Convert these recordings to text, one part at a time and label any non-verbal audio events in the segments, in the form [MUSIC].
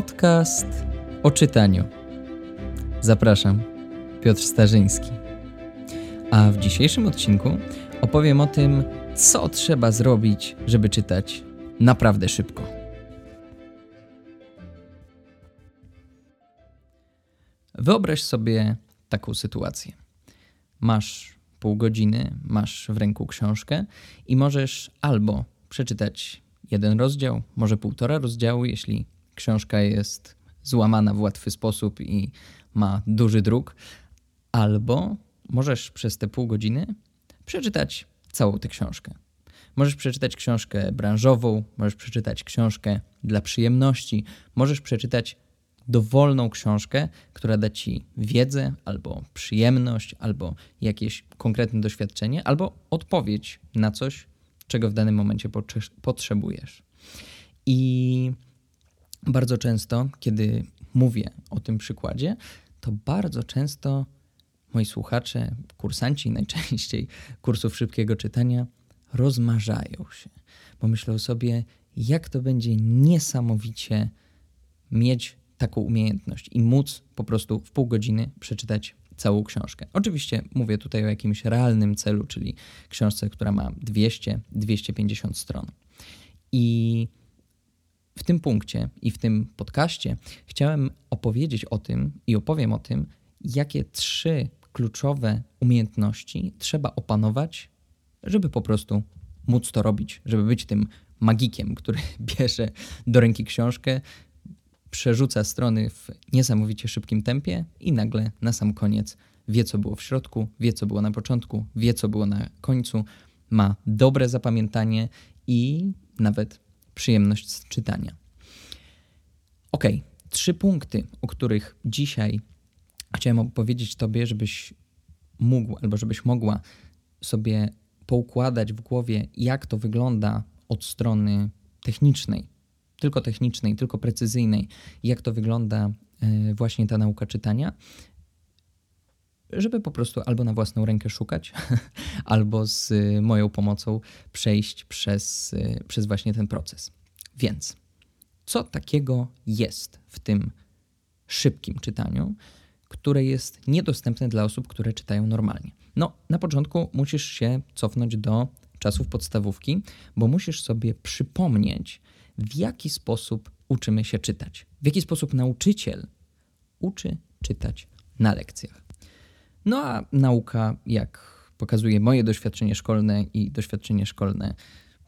Podcast o czytaniu. Zapraszam, Piotr Starzyński. A w dzisiejszym odcinku opowiem o tym, co trzeba zrobić, żeby czytać naprawdę szybko. Wyobraź sobie taką sytuację. Masz pół godziny, masz w ręku książkę i możesz albo przeczytać jeden rozdział, może półtora rozdziału, jeśli książka jest złamana w łatwy sposób i ma duży druk, albo możesz przez te pół godziny przeczytać całą tę książkę. Możesz przeczytać książkę branżową, możesz przeczytać książkę dla przyjemności, możesz przeczytać dowolną książkę, która da ci wiedzę, albo przyjemność, albo jakieś konkretne doświadczenie, albo odpowiedź na coś, czego w danym momencie potrzebujesz. I bardzo często, kiedy mówię o tym przykładzie, to bardzo często moi słuchacze, kursanci najczęściej kursów szybkiego czytania, rozmarzają się, bo myślą sobie, jak to będzie niesamowicie mieć taką umiejętność i móc po prostu w pół godziny przeczytać całą książkę. Oczywiście mówię tutaj o jakimś realnym celu, czyli książce, która ma 200-250 stron. I w tym punkcie i w tym podcaście chciałem opowiedzieć o tym i opowiem o tym, jakie trzy kluczowe umiejętności trzeba opanować, żeby po prostu móc to robić, żeby być tym magikiem, który [LAUGHS] bierze do ręki książkę, przerzuca strony w niesamowicie szybkim tempie i nagle na sam koniec wie, co było w środku, wie, co było na początku, wie, co było na końcu, ma dobre zapamiętanie i nawet przyjemność z czytania. Ok, trzy punkty, o których dzisiaj chciałem opowiedzieć Tobie, żebyś mógł albo żebyś mogła sobie poukładać w głowie, jak to wygląda od strony technicznej, tylko technicznej, tylko precyzyjnej, jak to wygląda e, właśnie ta nauka czytania, żeby po prostu albo na własną rękę szukać, [LAUGHS] albo z moją pomocą przejść przez, e, przez właśnie ten proces. Więc co takiego jest w tym szybkim czytaniu, które jest niedostępne dla osób, które czytają normalnie? No, na początku musisz się cofnąć do czasów podstawówki, bo musisz sobie przypomnieć, w jaki sposób uczymy się czytać, w jaki sposób nauczyciel uczy czytać na lekcjach. No a nauka, jak pokazuje moje doświadczenie szkolne i doświadczenie szkolne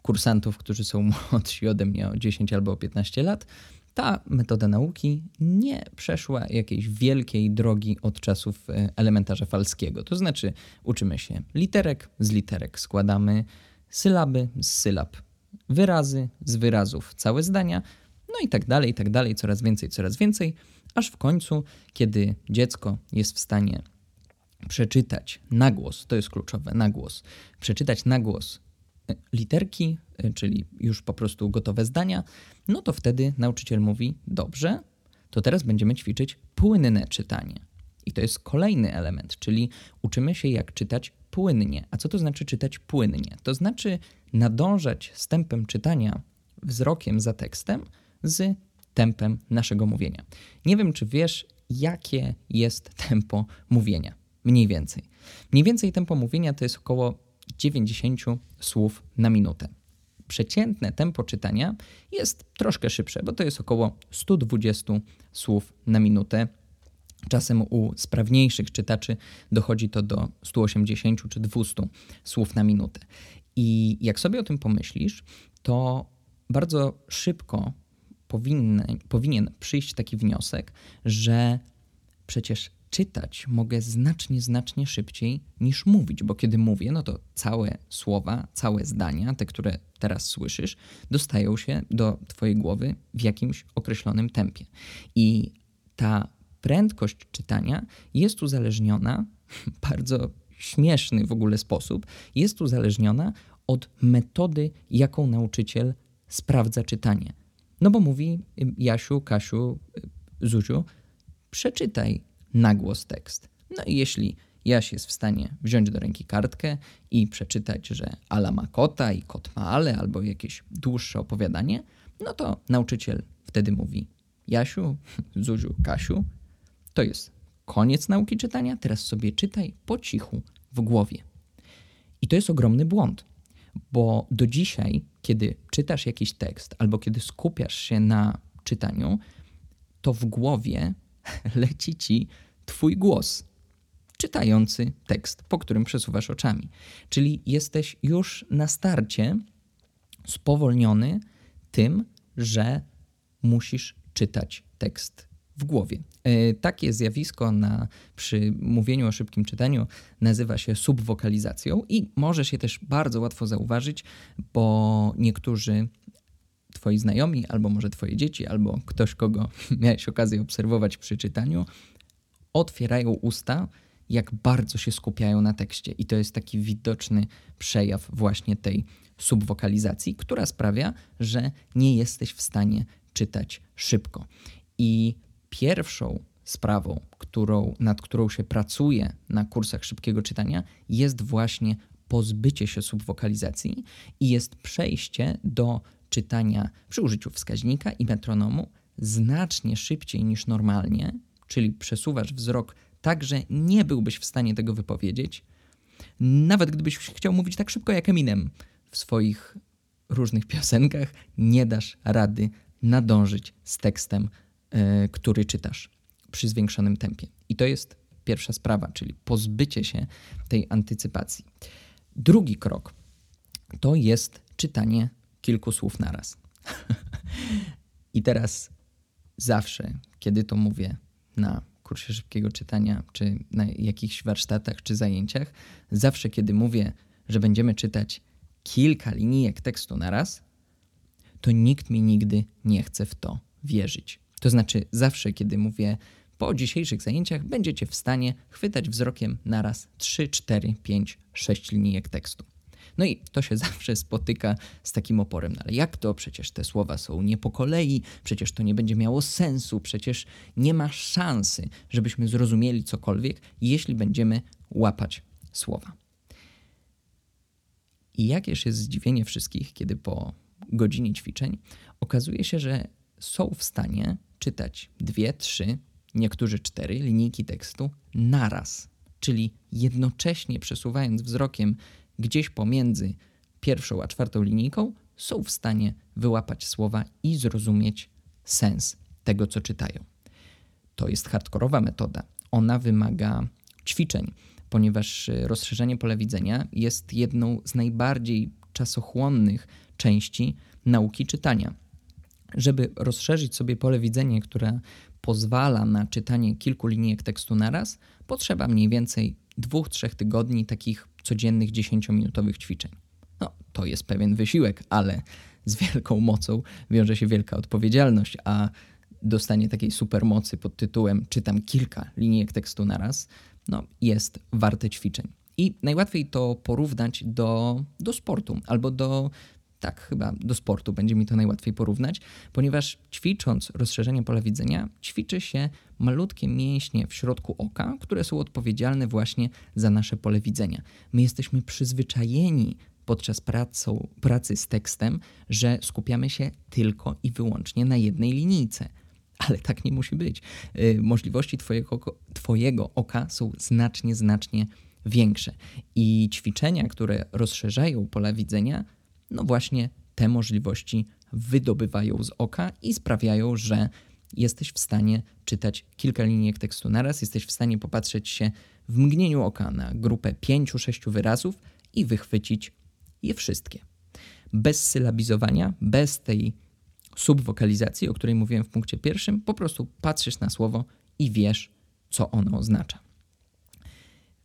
kursantów, którzy są [LAUGHS] młodsi ode mnie o 10 albo o 15 lat, ta metoda nauki nie przeszła jakiejś wielkiej drogi od czasów e, elementarza falskiego. To znaczy, uczymy się literek, z literek składamy sylaby z sylab, wyrazy z wyrazów, całe zdania, no i tak dalej, i tak dalej, coraz więcej, coraz więcej, aż w końcu, kiedy dziecko jest w stanie przeczytać na głos, to jest kluczowe, na głos, przeczytać na głos literki, y, czyli już po prostu gotowe zdania, no to wtedy nauczyciel mówi: Dobrze, to teraz będziemy ćwiczyć płynne czytanie. I to jest kolejny element, czyli uczymy się, jak czytać płynnie. A co to znaczy czytać płynnie? To znaczy nadążać z tempem czytania wzrokiem za tekstem z tempem naszego mówienia. Nie wiem, czy wiesz, jakie jest tempo mówienia. Mniej więcej. Mniej więcej tempo mówienia to jest około 90 słów na minutę. Przeciętne tempo czytania jest troszkę szybsze, bo to jest około 120 słów na minutę. Czasem u sprawniejszych czytaczy dochodzi to do 180 czy 200 słów na minutę. I jak sobie o tym pomyślisz, to bardzo szybko powinny, powinien przyjść taki wniosek, że przecież czytać mogę znacznie, znacznie szybciej niż mówić, bo kiedy mówię, no to całe słowa, całe zdania, te, które teraz słyszysz, dostają się do Twojej głowy w jakimś określonym tempie. I ta prędkość czytania jest uzależniona, bardzo śmieszny w ogóle sposób, jest uzależniona od metody, jaką nauczyciel sprawdza czytanie. No bo mówi Jasiu, Kasiu, Zuziu, przeczytaj na głos tekst. No i jeśli Jaś jest w stanie wziąć do ręki kartkę i przeczytać, że Ala ma kota i kot ma Ale, albo jakieś dłuższe opowiadanie, no to nauczyciel wtedy mówi Jasiu, [LAUGHS] Zuziu, Kasiu, to jest koniec nauki czytania, teraz sobie czytaj po cichu w głowie. I to jest ogromny błąd, bo do dzisiaj, kiedy czytasz jakiś tekst albo kiedy skupiasz się na czytaniu, to w głowie [LAUGHS] leci ci twój głos, czytający tekst, po którym przesuwasz oczami. Czyli jesteś już na starcie spowolniony tym, że musisz czytać tekst w głowie. E, takie zjawisko na, przy mówieniu o szybkim czytaniu nazywa się subwokalizacją i może się też bardzo łatwo zauważyć, bo niektórzy twoi znajomi, albo może twoje dzieci, albo ktoś, kogo [LAUGHS] miałeś okazję obserwować przy czytaniu, otwierają usta, jak bardzo się skupiają na tekście. I to jest taki widoczny przejaw właśnie tej subwokalizacji, która sprawia, że nie jesteś w stanie czytać szybko. I pierwszą sprawą, którą, nad którą się pracuje na kursach szybkiego czytania, jest właśnie pozbycie się subwokalizacji i jest przejście do czytania przy użyciu wskaźnika i metronomu znacznie szybciej niż normalnie, czyli przesuwasz wzrok tak, że nie byłbyś w stanie tego wypowiedzieć, nawet gdybyś chciał mówić tak szybko jak Eminem w swoich różnych piosenkach, nie dasz rady nadążyć z tekstem, yy, który czytasz przy zwiększonym tempie. I to jest pierwsza sprawa, czyli pozbycie się tej antycypacji. Drugi krok to jest czytanie kilku słów naraz. [LAUGHS] I teraz zawsze, kiedy to mówię na kursie szybkiego czytania, czy na jakichś warsztatach, czy zajęciach, zawsze, kiedy mówię, że będziemy czytać kilka linijek tekstu naraz, to nikt mi nigdy nie chce w to wierzyć. To znaczy, zawsze, kiedy mówię, po dzisiejszych zajęciach będziecie w stanie chwytać wzrokiem naraz 3, 4, 5, 6 linijek tekstu. No i to się [LAUGHS] zawsze spotyka z takim oporem. No ale jak to? Przecież te słowa są nie po kolei, przecież to nie będzie miało sensu, przecież nie ma szansy, żebyśmy zrozumieli cokolwiek, jeśli będziemy łapać słowa. I jakież jest zdziwienie wszystkich, kiedy po godzinie ćwiczeń okazuje się, że są w stanie czytać dwie, trzy, niektórzy cztery linijki tekstu naraz, czyli jednocześnie przesuwając wzrokiem gdzieś pomiędzy pierwszą a czwartą linijką, są w stanie wyłapać słowa i zrozumieć sens tego, co czytają. To jest hardkorowa metoda. Ona wymaga ćwiczeń, ponieważ rozszerzenie pola widzenia jest jedną z najbardziej czasochłonnych części nauki czytania. Żeby rozszerzyć sobie pole widzenia, które pozwala na czytanie kilku linijek tekstu naraz, potrzeba mniej więcej dwóch, trzech tygodni takich codziennych 10-minutowych ćwiczeń. No, to jest pewien wysiłek, ale z wielką mocą wiąże się wielka odpowiedzialność, a dostanie takiej supermocy pod tytułem czytam kilka linijek tekstu naraz, no, jest warte ćwiczeń. I najłatwiej to porównać do, do sportu albo do tak, chyba do sportu będzie mi to najłatwiej porównać, ponieważ ćwicząc rozszerzenie pola widzenia, ćwiczy się malutkie mięśnie w środku oka, które są odpowiedzialne właśnie za nasze pole widzenia. My jesteśmy przyzwyczajeni podczas pracą, pracy z tekstem, że skupiamy się tylko i wyłącznie na jednej linijce. Ale tak nie musi być. Yy, możliwości twojego, twojego oka są znacznie, znacznie większe. I ćwiczenia, które rozszerzają pola widzenia, no właśnie te możliwości wydobywają z oka i sprawiają, że jesteś w stanie czytać kilka linijek tekstu naraz, jesteś w stanie popatrzeć się w mgnieniu oka na grupę pięciu, sześciu wyrazów i wychwycić je wszystkie. Bez sylabizowania, bez tej subwokalizacji, o której mówiłem w punkcie pierwszym, po prostu patrzysz na słowo i wiesz, co ono oznacza.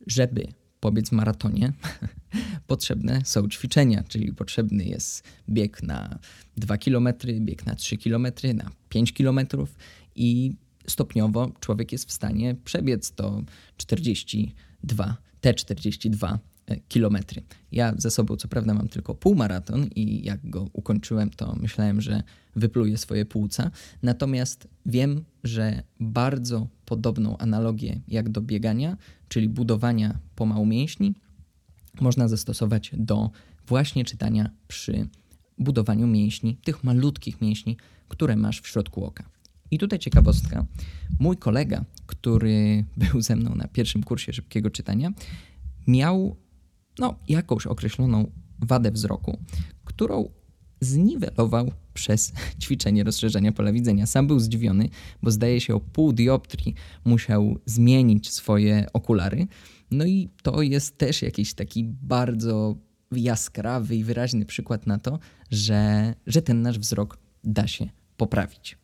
Żeby pobiec maratonie, [LAUGHS] potrzebne są ćwiczenia, czyli potrzebny jest bieg na 2 km, bieg na 3 km, na 5 km i stopniowo człowiek jest w stanie przebiec to 42, te 42 e, kilometry. Ja za sobą co prawda mam tylko półmaraton i jak go ukończyłem, to myślałem, że wypluję swoje płuca. Natomiast wiem, że bardzo podobną analogię jak do biegania, czyli budowania pomału mięśni, można zastosować do właśnie czytania przy budowaniu mięśni, tych malutkich mięśni, które masz w środku oka. I tutaj ciekawostka. Mój kolega, który [LAUGHS] był ze mną na pierwszym kursie szybkiego czytania, miał no, jakąś określoną wadę wzroku, którą zniwelował przez [LAUGHS] ćwiczenie rozszerzenia pola widzenia. Sam był zdziwiony, bo zdaje się o pół dioptrii musiał zmienić swoje okulary. No i to jest też jakiś taki bardzo jaskrawy i wyraźny przykład na to, że, że ten nasz wzrok da się poprawić.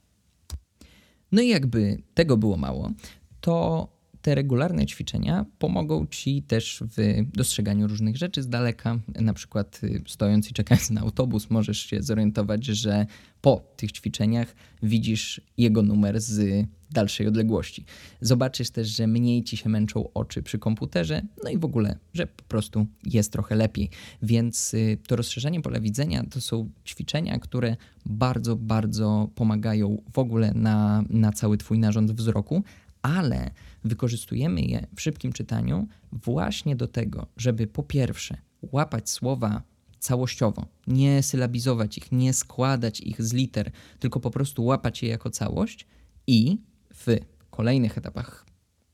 No i jakby tego było mało, to te regularne ćwiczenia pomogą ci też w dostrzeganiu różnych rzeczy z daleka. Na przykład y, stojąc i czekając na autobus, możesz się zorientować, że po tych ćwiczeniach widzisz jego numer z dalszej odległości. Zobaczysz też, że mniej ci się męczą oczy przy komputerze, no i w ogóle, że po prostu jest trochę lepiej. Więc y, to rozszerzenie pola widzenia to są ćwiczenia, które bardzo, bardzo pomagają w ogóle na, na cały Twój narząd wzroku, ale wykorzystujemy je w szybkim czytaniu właśnie do tego, żeby po pierwsze łapać słowa całościowo, nie sylabizować ich, nie składać ich z liter, tylko po prostu łapać je jako całość i w kolejnych etapach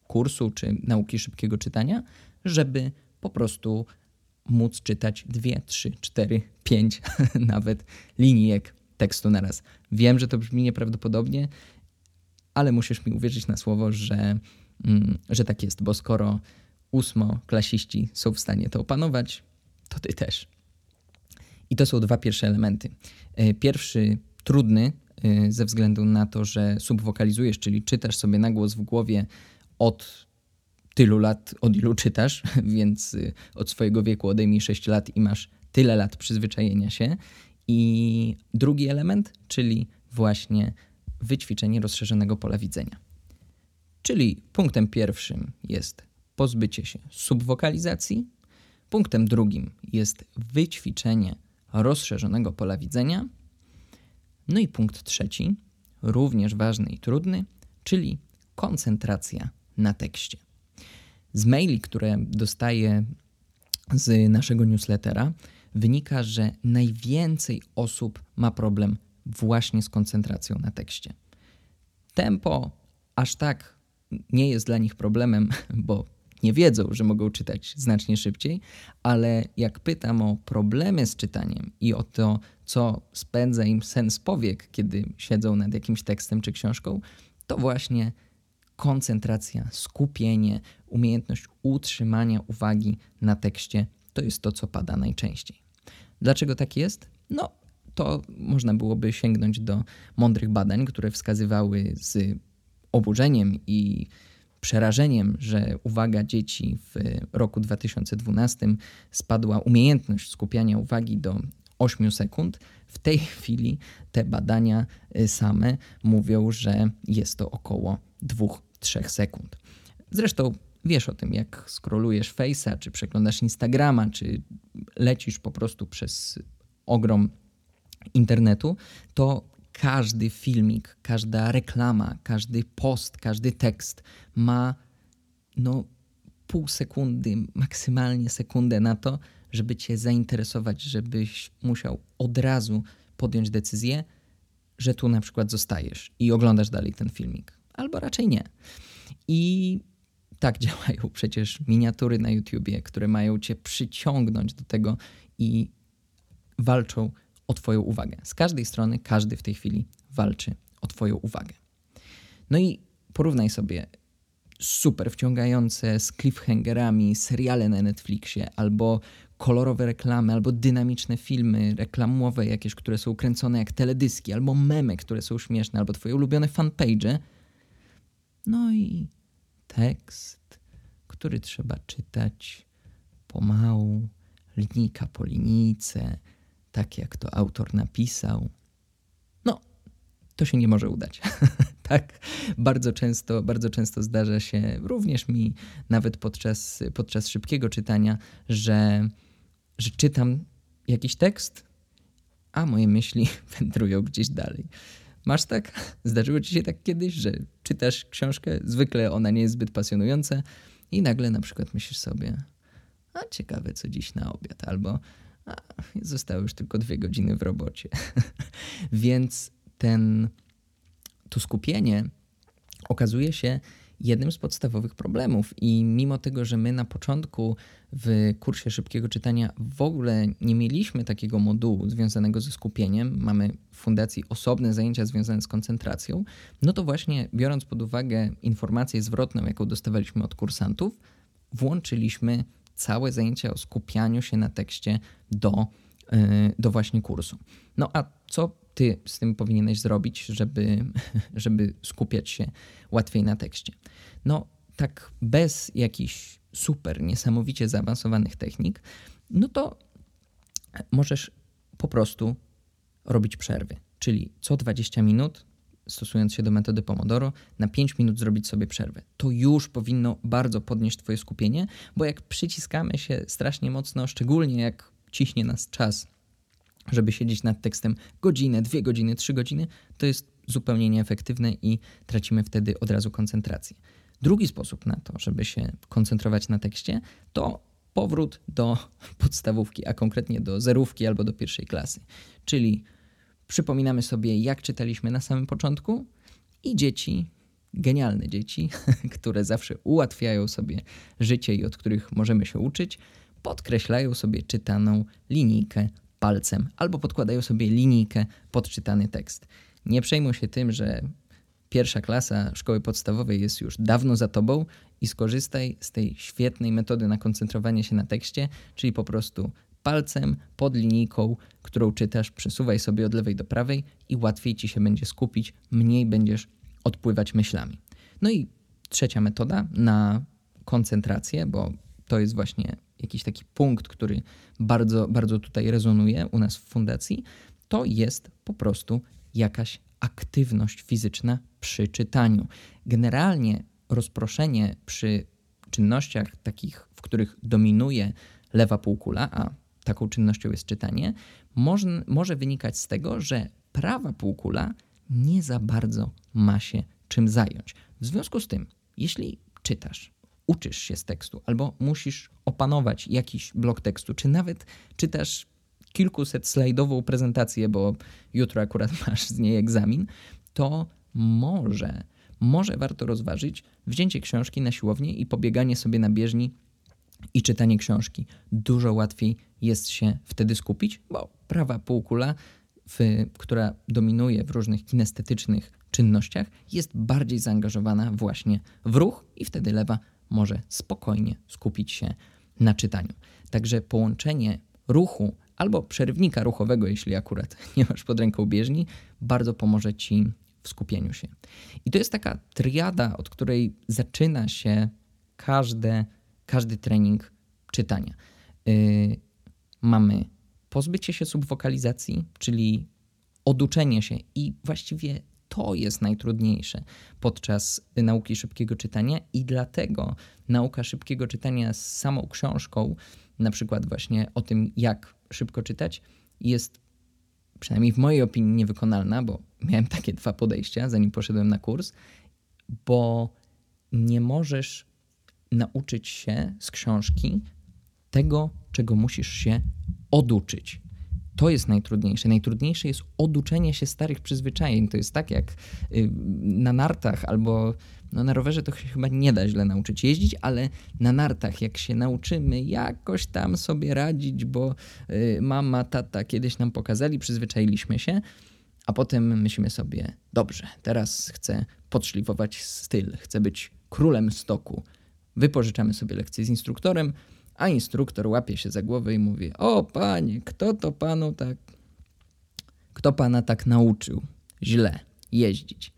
kursu czy nauki szybkiego czytania, żeby po prostu móc czytać dwie, trzy, cztery, pięć [LAUGHS] nawet linijek tekstu na raz. Wiem, że to brzmi nieprawdopodobnie, ale musisz mi uwierzyć na słowo, że, mm, że tak jest, bo skoro ósmo-klasiści są w stanie to opanować, to ty też. I to są dwa pierwsze elementy. E, pierwszy trudny e, ze względu na to, że subwokalizujesz, czyli czytasz sobie na głos w głowie od tylu lat, od ilu czytasz, [LAUGHS] więc e, od swojego wieku odejmij 6 lat i masz tyle lat przyzwyczajenia się. I drugi element, czyli właśnie wyćwiczenie rozszerzonego pola widzenia. Czyli punktem pierwszym jest pozbycie się subwokalizacji, punktem drugim jest wyćwiczenie rozszerzonego pola widzenia, no i punkt trzeci, również ważny i trudny, czyli koncentracja na tekście. Z maili, które dostaję z naszego newslettera, wynika, że najwięcej osób ma problem właśnie z koncentracją na tekście. Tempo aż tak nie jest dla nich problemem, [LAUGHS] bo nie wiedzą, że mogą czytać znacznie szybciej, ale jak pytam o problemy z czytaniem i o to, co spędza im sens powiek, kiedy siedzą nad jakimś tekstem czy książką, to właśnie koncentracja, skupienie, umiejętność utrzymania uwagi na tekście to jest to, co pada najczęściej. Dlaczego tak jest? No, to można byłoby sięgnąć do mądrych badań, które wskazywały z oburzeniem i przerażeniem, że uwaga dzieci w roku 2012 spadła umiejętność skupiania uwagi do 8 sekund. W tej chwili te badania y, same mówią, że jest to około 2-3 sekund. Zresztą wiesz o tym, jak scrollujesz Face'a, czy przeglądasz Instagrama, czy lecisz po prostu przez ogrom internetu, to każdy filmik, każda reklama, każdy post, każdy tekst ma no pół sekundy, maksymalnie sekundę na to, żeby cię zainteresować, żebyś musiał od razu podjąć decyzję, że tu na przykład zostajesz i oglądasz dalej ten filmik. Albo raczej nie. I tak [LAUGHS] działają przecież miniatury na YouTubie, które mają cię przyciągnąć do tego i walczą o Twoją uwagę. Z każdej strony każdy w tej chwili walczy o Twoją uwagę. No i porównaj sobie super wciągające z cliffhangerami seriale na Netflixie, albo kolorowe reklamy, albo dynamiczne filmy reklamowe jakieś, które są kręcone jak teledyski, albo memy, które są śmieszne, albo Twoje ulubione fanpage. No i tekst, który trzeba czytać pomału, linijka po linijce, tak jak to autor napisał, no, to się nie może udać. [LAUGHS] tak, bardzo często, bardzo często zdarza się, również mi, nawet podczas, podczas szybkiego czytania, że, że czytam jakiś tekst, a moje myśli [LAUGHS] wędrują gdzieś dalej. Masz tak? Zdarzyło ci się tak kiedyś, że czytasz książkę, zwykle ona nie jest zbyt pasjonująca i nagle na przykład myślisz sobie, a ciekawe co dziś na obiad, albo a, zostały już tylko dwie godziny w robocie. [LAUGHS] Więc ten, to skupienie okazuje się jednym z podstawowych problemów. I mimo tego, że my na początku w kursie szybkiego czytania w ogóle nie mieliśmy takiego modułu związanego ze skupieniem, mamy w fundacji osobne zajęcia związane z koncentracją, no to właśnie biorąc pod uwagę informację zwrotną, jaką dostawaliśmy od kursantów, włączyliśmy całe zajęcia o skupianiu się na tekście do, yy, do właśnie kursu. No a co ty z tym powinieneś zrobić, żeby, [LAUGHS] żeby skupiać się łatwiej na tekście? No, tak bez jakichś super, niesamowicie zaawansowanych technik, no to możesz po prostu robić przerwy. Czyli co 20 minut, stosując się do metody Pomodoro, na 5 minut zrobić sobie przerwę. To już powinno bardzo podnieść Twoje skupienie, bo jak przyciskamy się strasznie mocno, szczególnie jak ciśnie nas czas żeby siedzieć nad tekstem godzinę, dwie godziny, trzy godziny, to jest zupełnie nieefektywne i tracimy wtedy od razu koncentrację. Drugi sposób na to, żeby się koncentrować na tekście, to powrót do [LAUGHS] podstawówki, a konkretnie do zerówki albo do pierwszej klasy. Czyli przypominamy sobie, jak czytaliśmy na samym początku i dzieci, genialne dzieci, [LAUGHS] które zawsze ułatwiają sobie życie i od których możemy się uczyć, podkreślają sobie czytaną linijkę palcem albo podkładają sobie linijkę pod czytany tekst. Nie przejmuj się tym, że pierwsza klasa szkoły podstawowej jest już dawno za tobą i skorzystaj z tej świetnej metody na koncentrowanie się na tekście, czyli po prostu palcem pod linijką, którą czytasz, przesuwaj sobie od lewej do prawej i łatwiej ci się będzie skupić, mniej będziesz odpływać myślami. No i trzecia metoda na koncentrację, bo to jest właśnie jakiś taki punkt, który bardzo, bardzo tutaj rezonuje u nas w fundacji, to jest po prostu jakaś aktywność fizyczna przy czytaniu. Generalnie rozproszenie przy czynnościach takich, w których dominuje lewa półkula, a taką czynnością jest czytanie, może, może wynikać z tego, że prawa półkula nie za bardzo ma się czym zająć. W związku z tym, jeśli czytasz uczysz się z tekstu, albo musisz opanować jakiś blok tekstu, czy nawet czytasz kilkuset slajdową prezentację, bo jutro akurat [LAUGHS] masz z niej egzamin, to może, może warto rozważyć wzięcie książki na siłownię i pobieganie sobie na bieżni i czytanie książki. Dużo łatwiej jest się wtedy skupić, bo prawa półkula, w, która dominuje w różnych kinestetycznych czynnościach, jest bardziej zaangażowana właśnie w ruch i wtedy lewa może spokojnie skupić się na czytaniu. Także połączenie ruchu albo przerywnika ruchowego, jeśli akurat [LAUGHS] nie masz pod ręką bieżni, bardzo pomoże ci w skupieniu się. I to jest taka triada, od której zaczyna się każde, każdy trening czytania. Yy, mamy pozbycie się subwokalizacji, czyli oduczenie się i właściwie to jest najtrudniejsze podczas nauki szybkiego czytania i dlatego nauka szybkiego czytania z samą książką, na przykład właśnie o tym, jak szybko czytać, jest przynajmniej w mojej opinii niewykonalna, bo miałem takie dwa podejścia, zanim poszedłem na kurs, bo nie możesz nauczyć się z książki tego, czego musisz się oduczyć. To jest najtrudniejsze. Najtrudniejsze jest oduczenie się starych przyzwyczajeń. To jest tak jak y, na nartach albo no na rowerze to się chyba nie da źle nauczyć jeździć, ale na nartach, jak się nauczymy jakoś tam sobie radzić, bo y, mama, tata kiedyś nam pokazali, przyzwyczailiśmy się, a potem myślimy sobie, dobrze, teraz chcę podszlifować styl, chcę być królem stoku. Wypożyczamy sobie lekcję z instruktorem, a instruktor łapie się za głowę i mówi: O panie, kto to panu tak. Kto pana tak nauczył źle jeździć?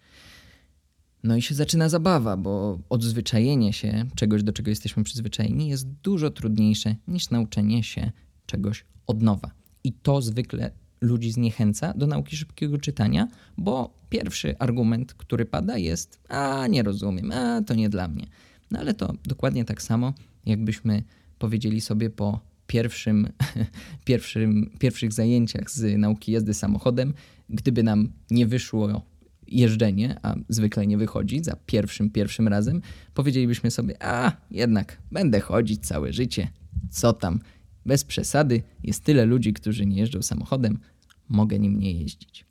No i się zaczyna zabawa, bo odzwyczajenie się czegoś, do czego jesteśmy przyzwyczajeni, jest dużo trudniejsze niż nauczenie się czegoś od nowa. I to zwykle ludzi zniechęca do nauki szybkiego czytania, bo pierwszy argument, który pada, jest: A nie rozumiem, a to nie dla mnie. No ale to dokładnie tak samo, jakbyśmy powiedzieli sobie po pierwszym, [LAUGHS] pierwszym, pierwszych zajęciach z nauki jazdy samochodem, gdyby nam nie wyszło jeżdżenie, a zwykle nie wychodzi za pierwszym, pierwszym razem, powiedzielibyśmy sobie, a jednak będę chodzić całe życie, co tam, bez przesady, jest tyle ludzi, którzy nie jeżdżą samochodem, mogę nim nie jeździć.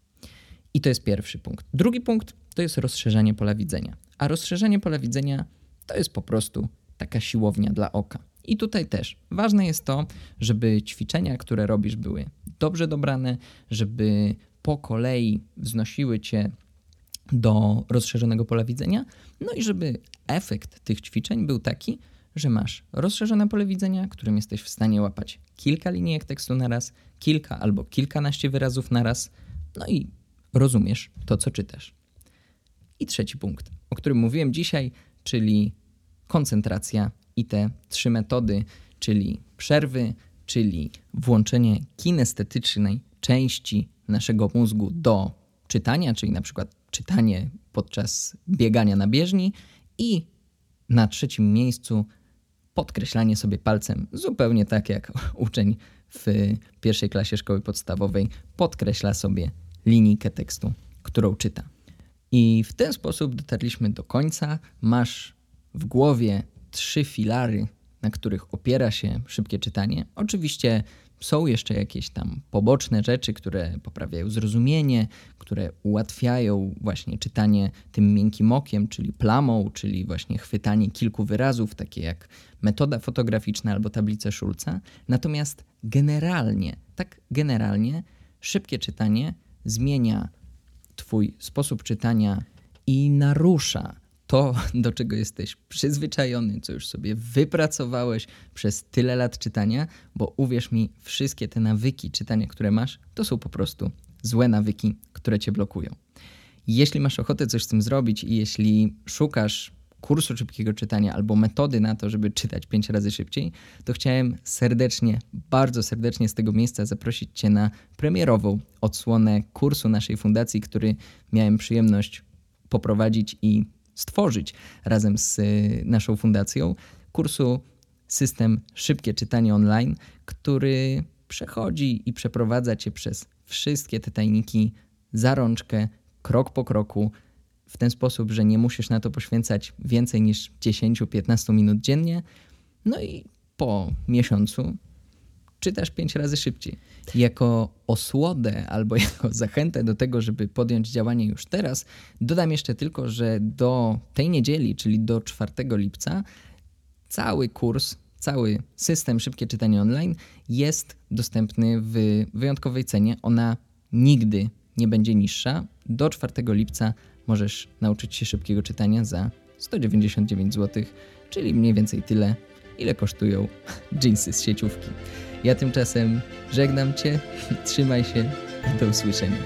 I to jest pierwszy punkt. Drugi punkt to jest rozszerzanie pola widzenia. A rozszerzenie pola widzenia to jest po prostu taka siłownia dla oka. I tutaj też ważne jest to, żeby ćwiczenia, które robisz, były dobrze dobrane, żeby po kolei wznosiły cię do rozszerzonego pola widzenia, no i żeby efekt tych ćwiczeń był taki, że masz rozszerzone pole widzenia, którym jesteś w stanie łapać kilka linijek tekstu na raz, kilka albo kilkanaście wyrazów na raz, no i rozumiesz to, co czytasz. I trzeci punkt, o którym mówiłem dzisiaj, czyli koncentracja i te trzy metody, czyli przerwy, czyli włączenie kinestetycznej części naszego mózgu do czytania, czyli na przykład czytanie podczas biegania na bieżni i na trzecim miejscu podkreślanie sobie palcem, zupełnie tak jak [LAUGHS] uczeń w pierwszej klasie szkoły podstawowej podkreśla sobie linijkę tekstu, którą czyta. I w ten sposób dotarliśmy do końca. Masz w głowie trzy filary, na których opiera się szybkie czytanie. Oczywiście są jeszcze jakieś tam poboczne rzeczy, które poprawiają zrozumienie, które ułatwiają właśnie czytanie tym miękkim okiem, czyli plamą, czyli właśnie chwytanie kilku wyrazów, takie jak metoda fotograficzna albo tablice Schulza. Natomiast generalnie, tak generalnie, szybkie czytanie zmienia Twój sposób czytania i narusza to, do czego jesteś przyzwyczajony, co już sobie wypracowałeś przez tyle lat czytania, bo uwierz mi, wszystkie te nawyki czytania, które masz, to są po prostu złe nawyki, które cię blokują. Jeśli masz ochotę coś z tym zrobić i jeśli szukasz kursu szybkiego czytania albo metody na to, żeby czytać pięć razy szybciej, to chciałem serdecznie, bardzo serdecznie z tego miejsca zaprosić Cię na premierową odsłonę kursu naszej fundacji, który miałem przyjemność poprowadzić i stworzyć razem z y, naszą fundacją. Kursu System Szybkie Czytanie Online, który przechodzi i przeprowadza Cię przez wszystkie te tajniki za rączkę, krok po kroku, w ten sposób, że nie musisz na to poświęcać więcej niż 10-15 minut dziennie. No i po miesiącu czytasz 5 razy szybciej. Jako osłodę albo [LAUGHS] jako zachętę do tego, żeby podjąć działanie już teraz, dodam jeszcze tylko, że do tej niedzieli, czyli do 4 lipca, cały kurs, cały system szybkie czytanie online jest dostępny w wyjątkowej cenie. Ona nigdy nie będzie niższa. Do 4 lipca możesz nauczyć się szybkiego czytania za 199 zł, czyli mniej więcej tyle, ile kosztują jeansy z sieciówki. Ja tymczasem żegnam Cię, trzymaj się, do usłyszenia.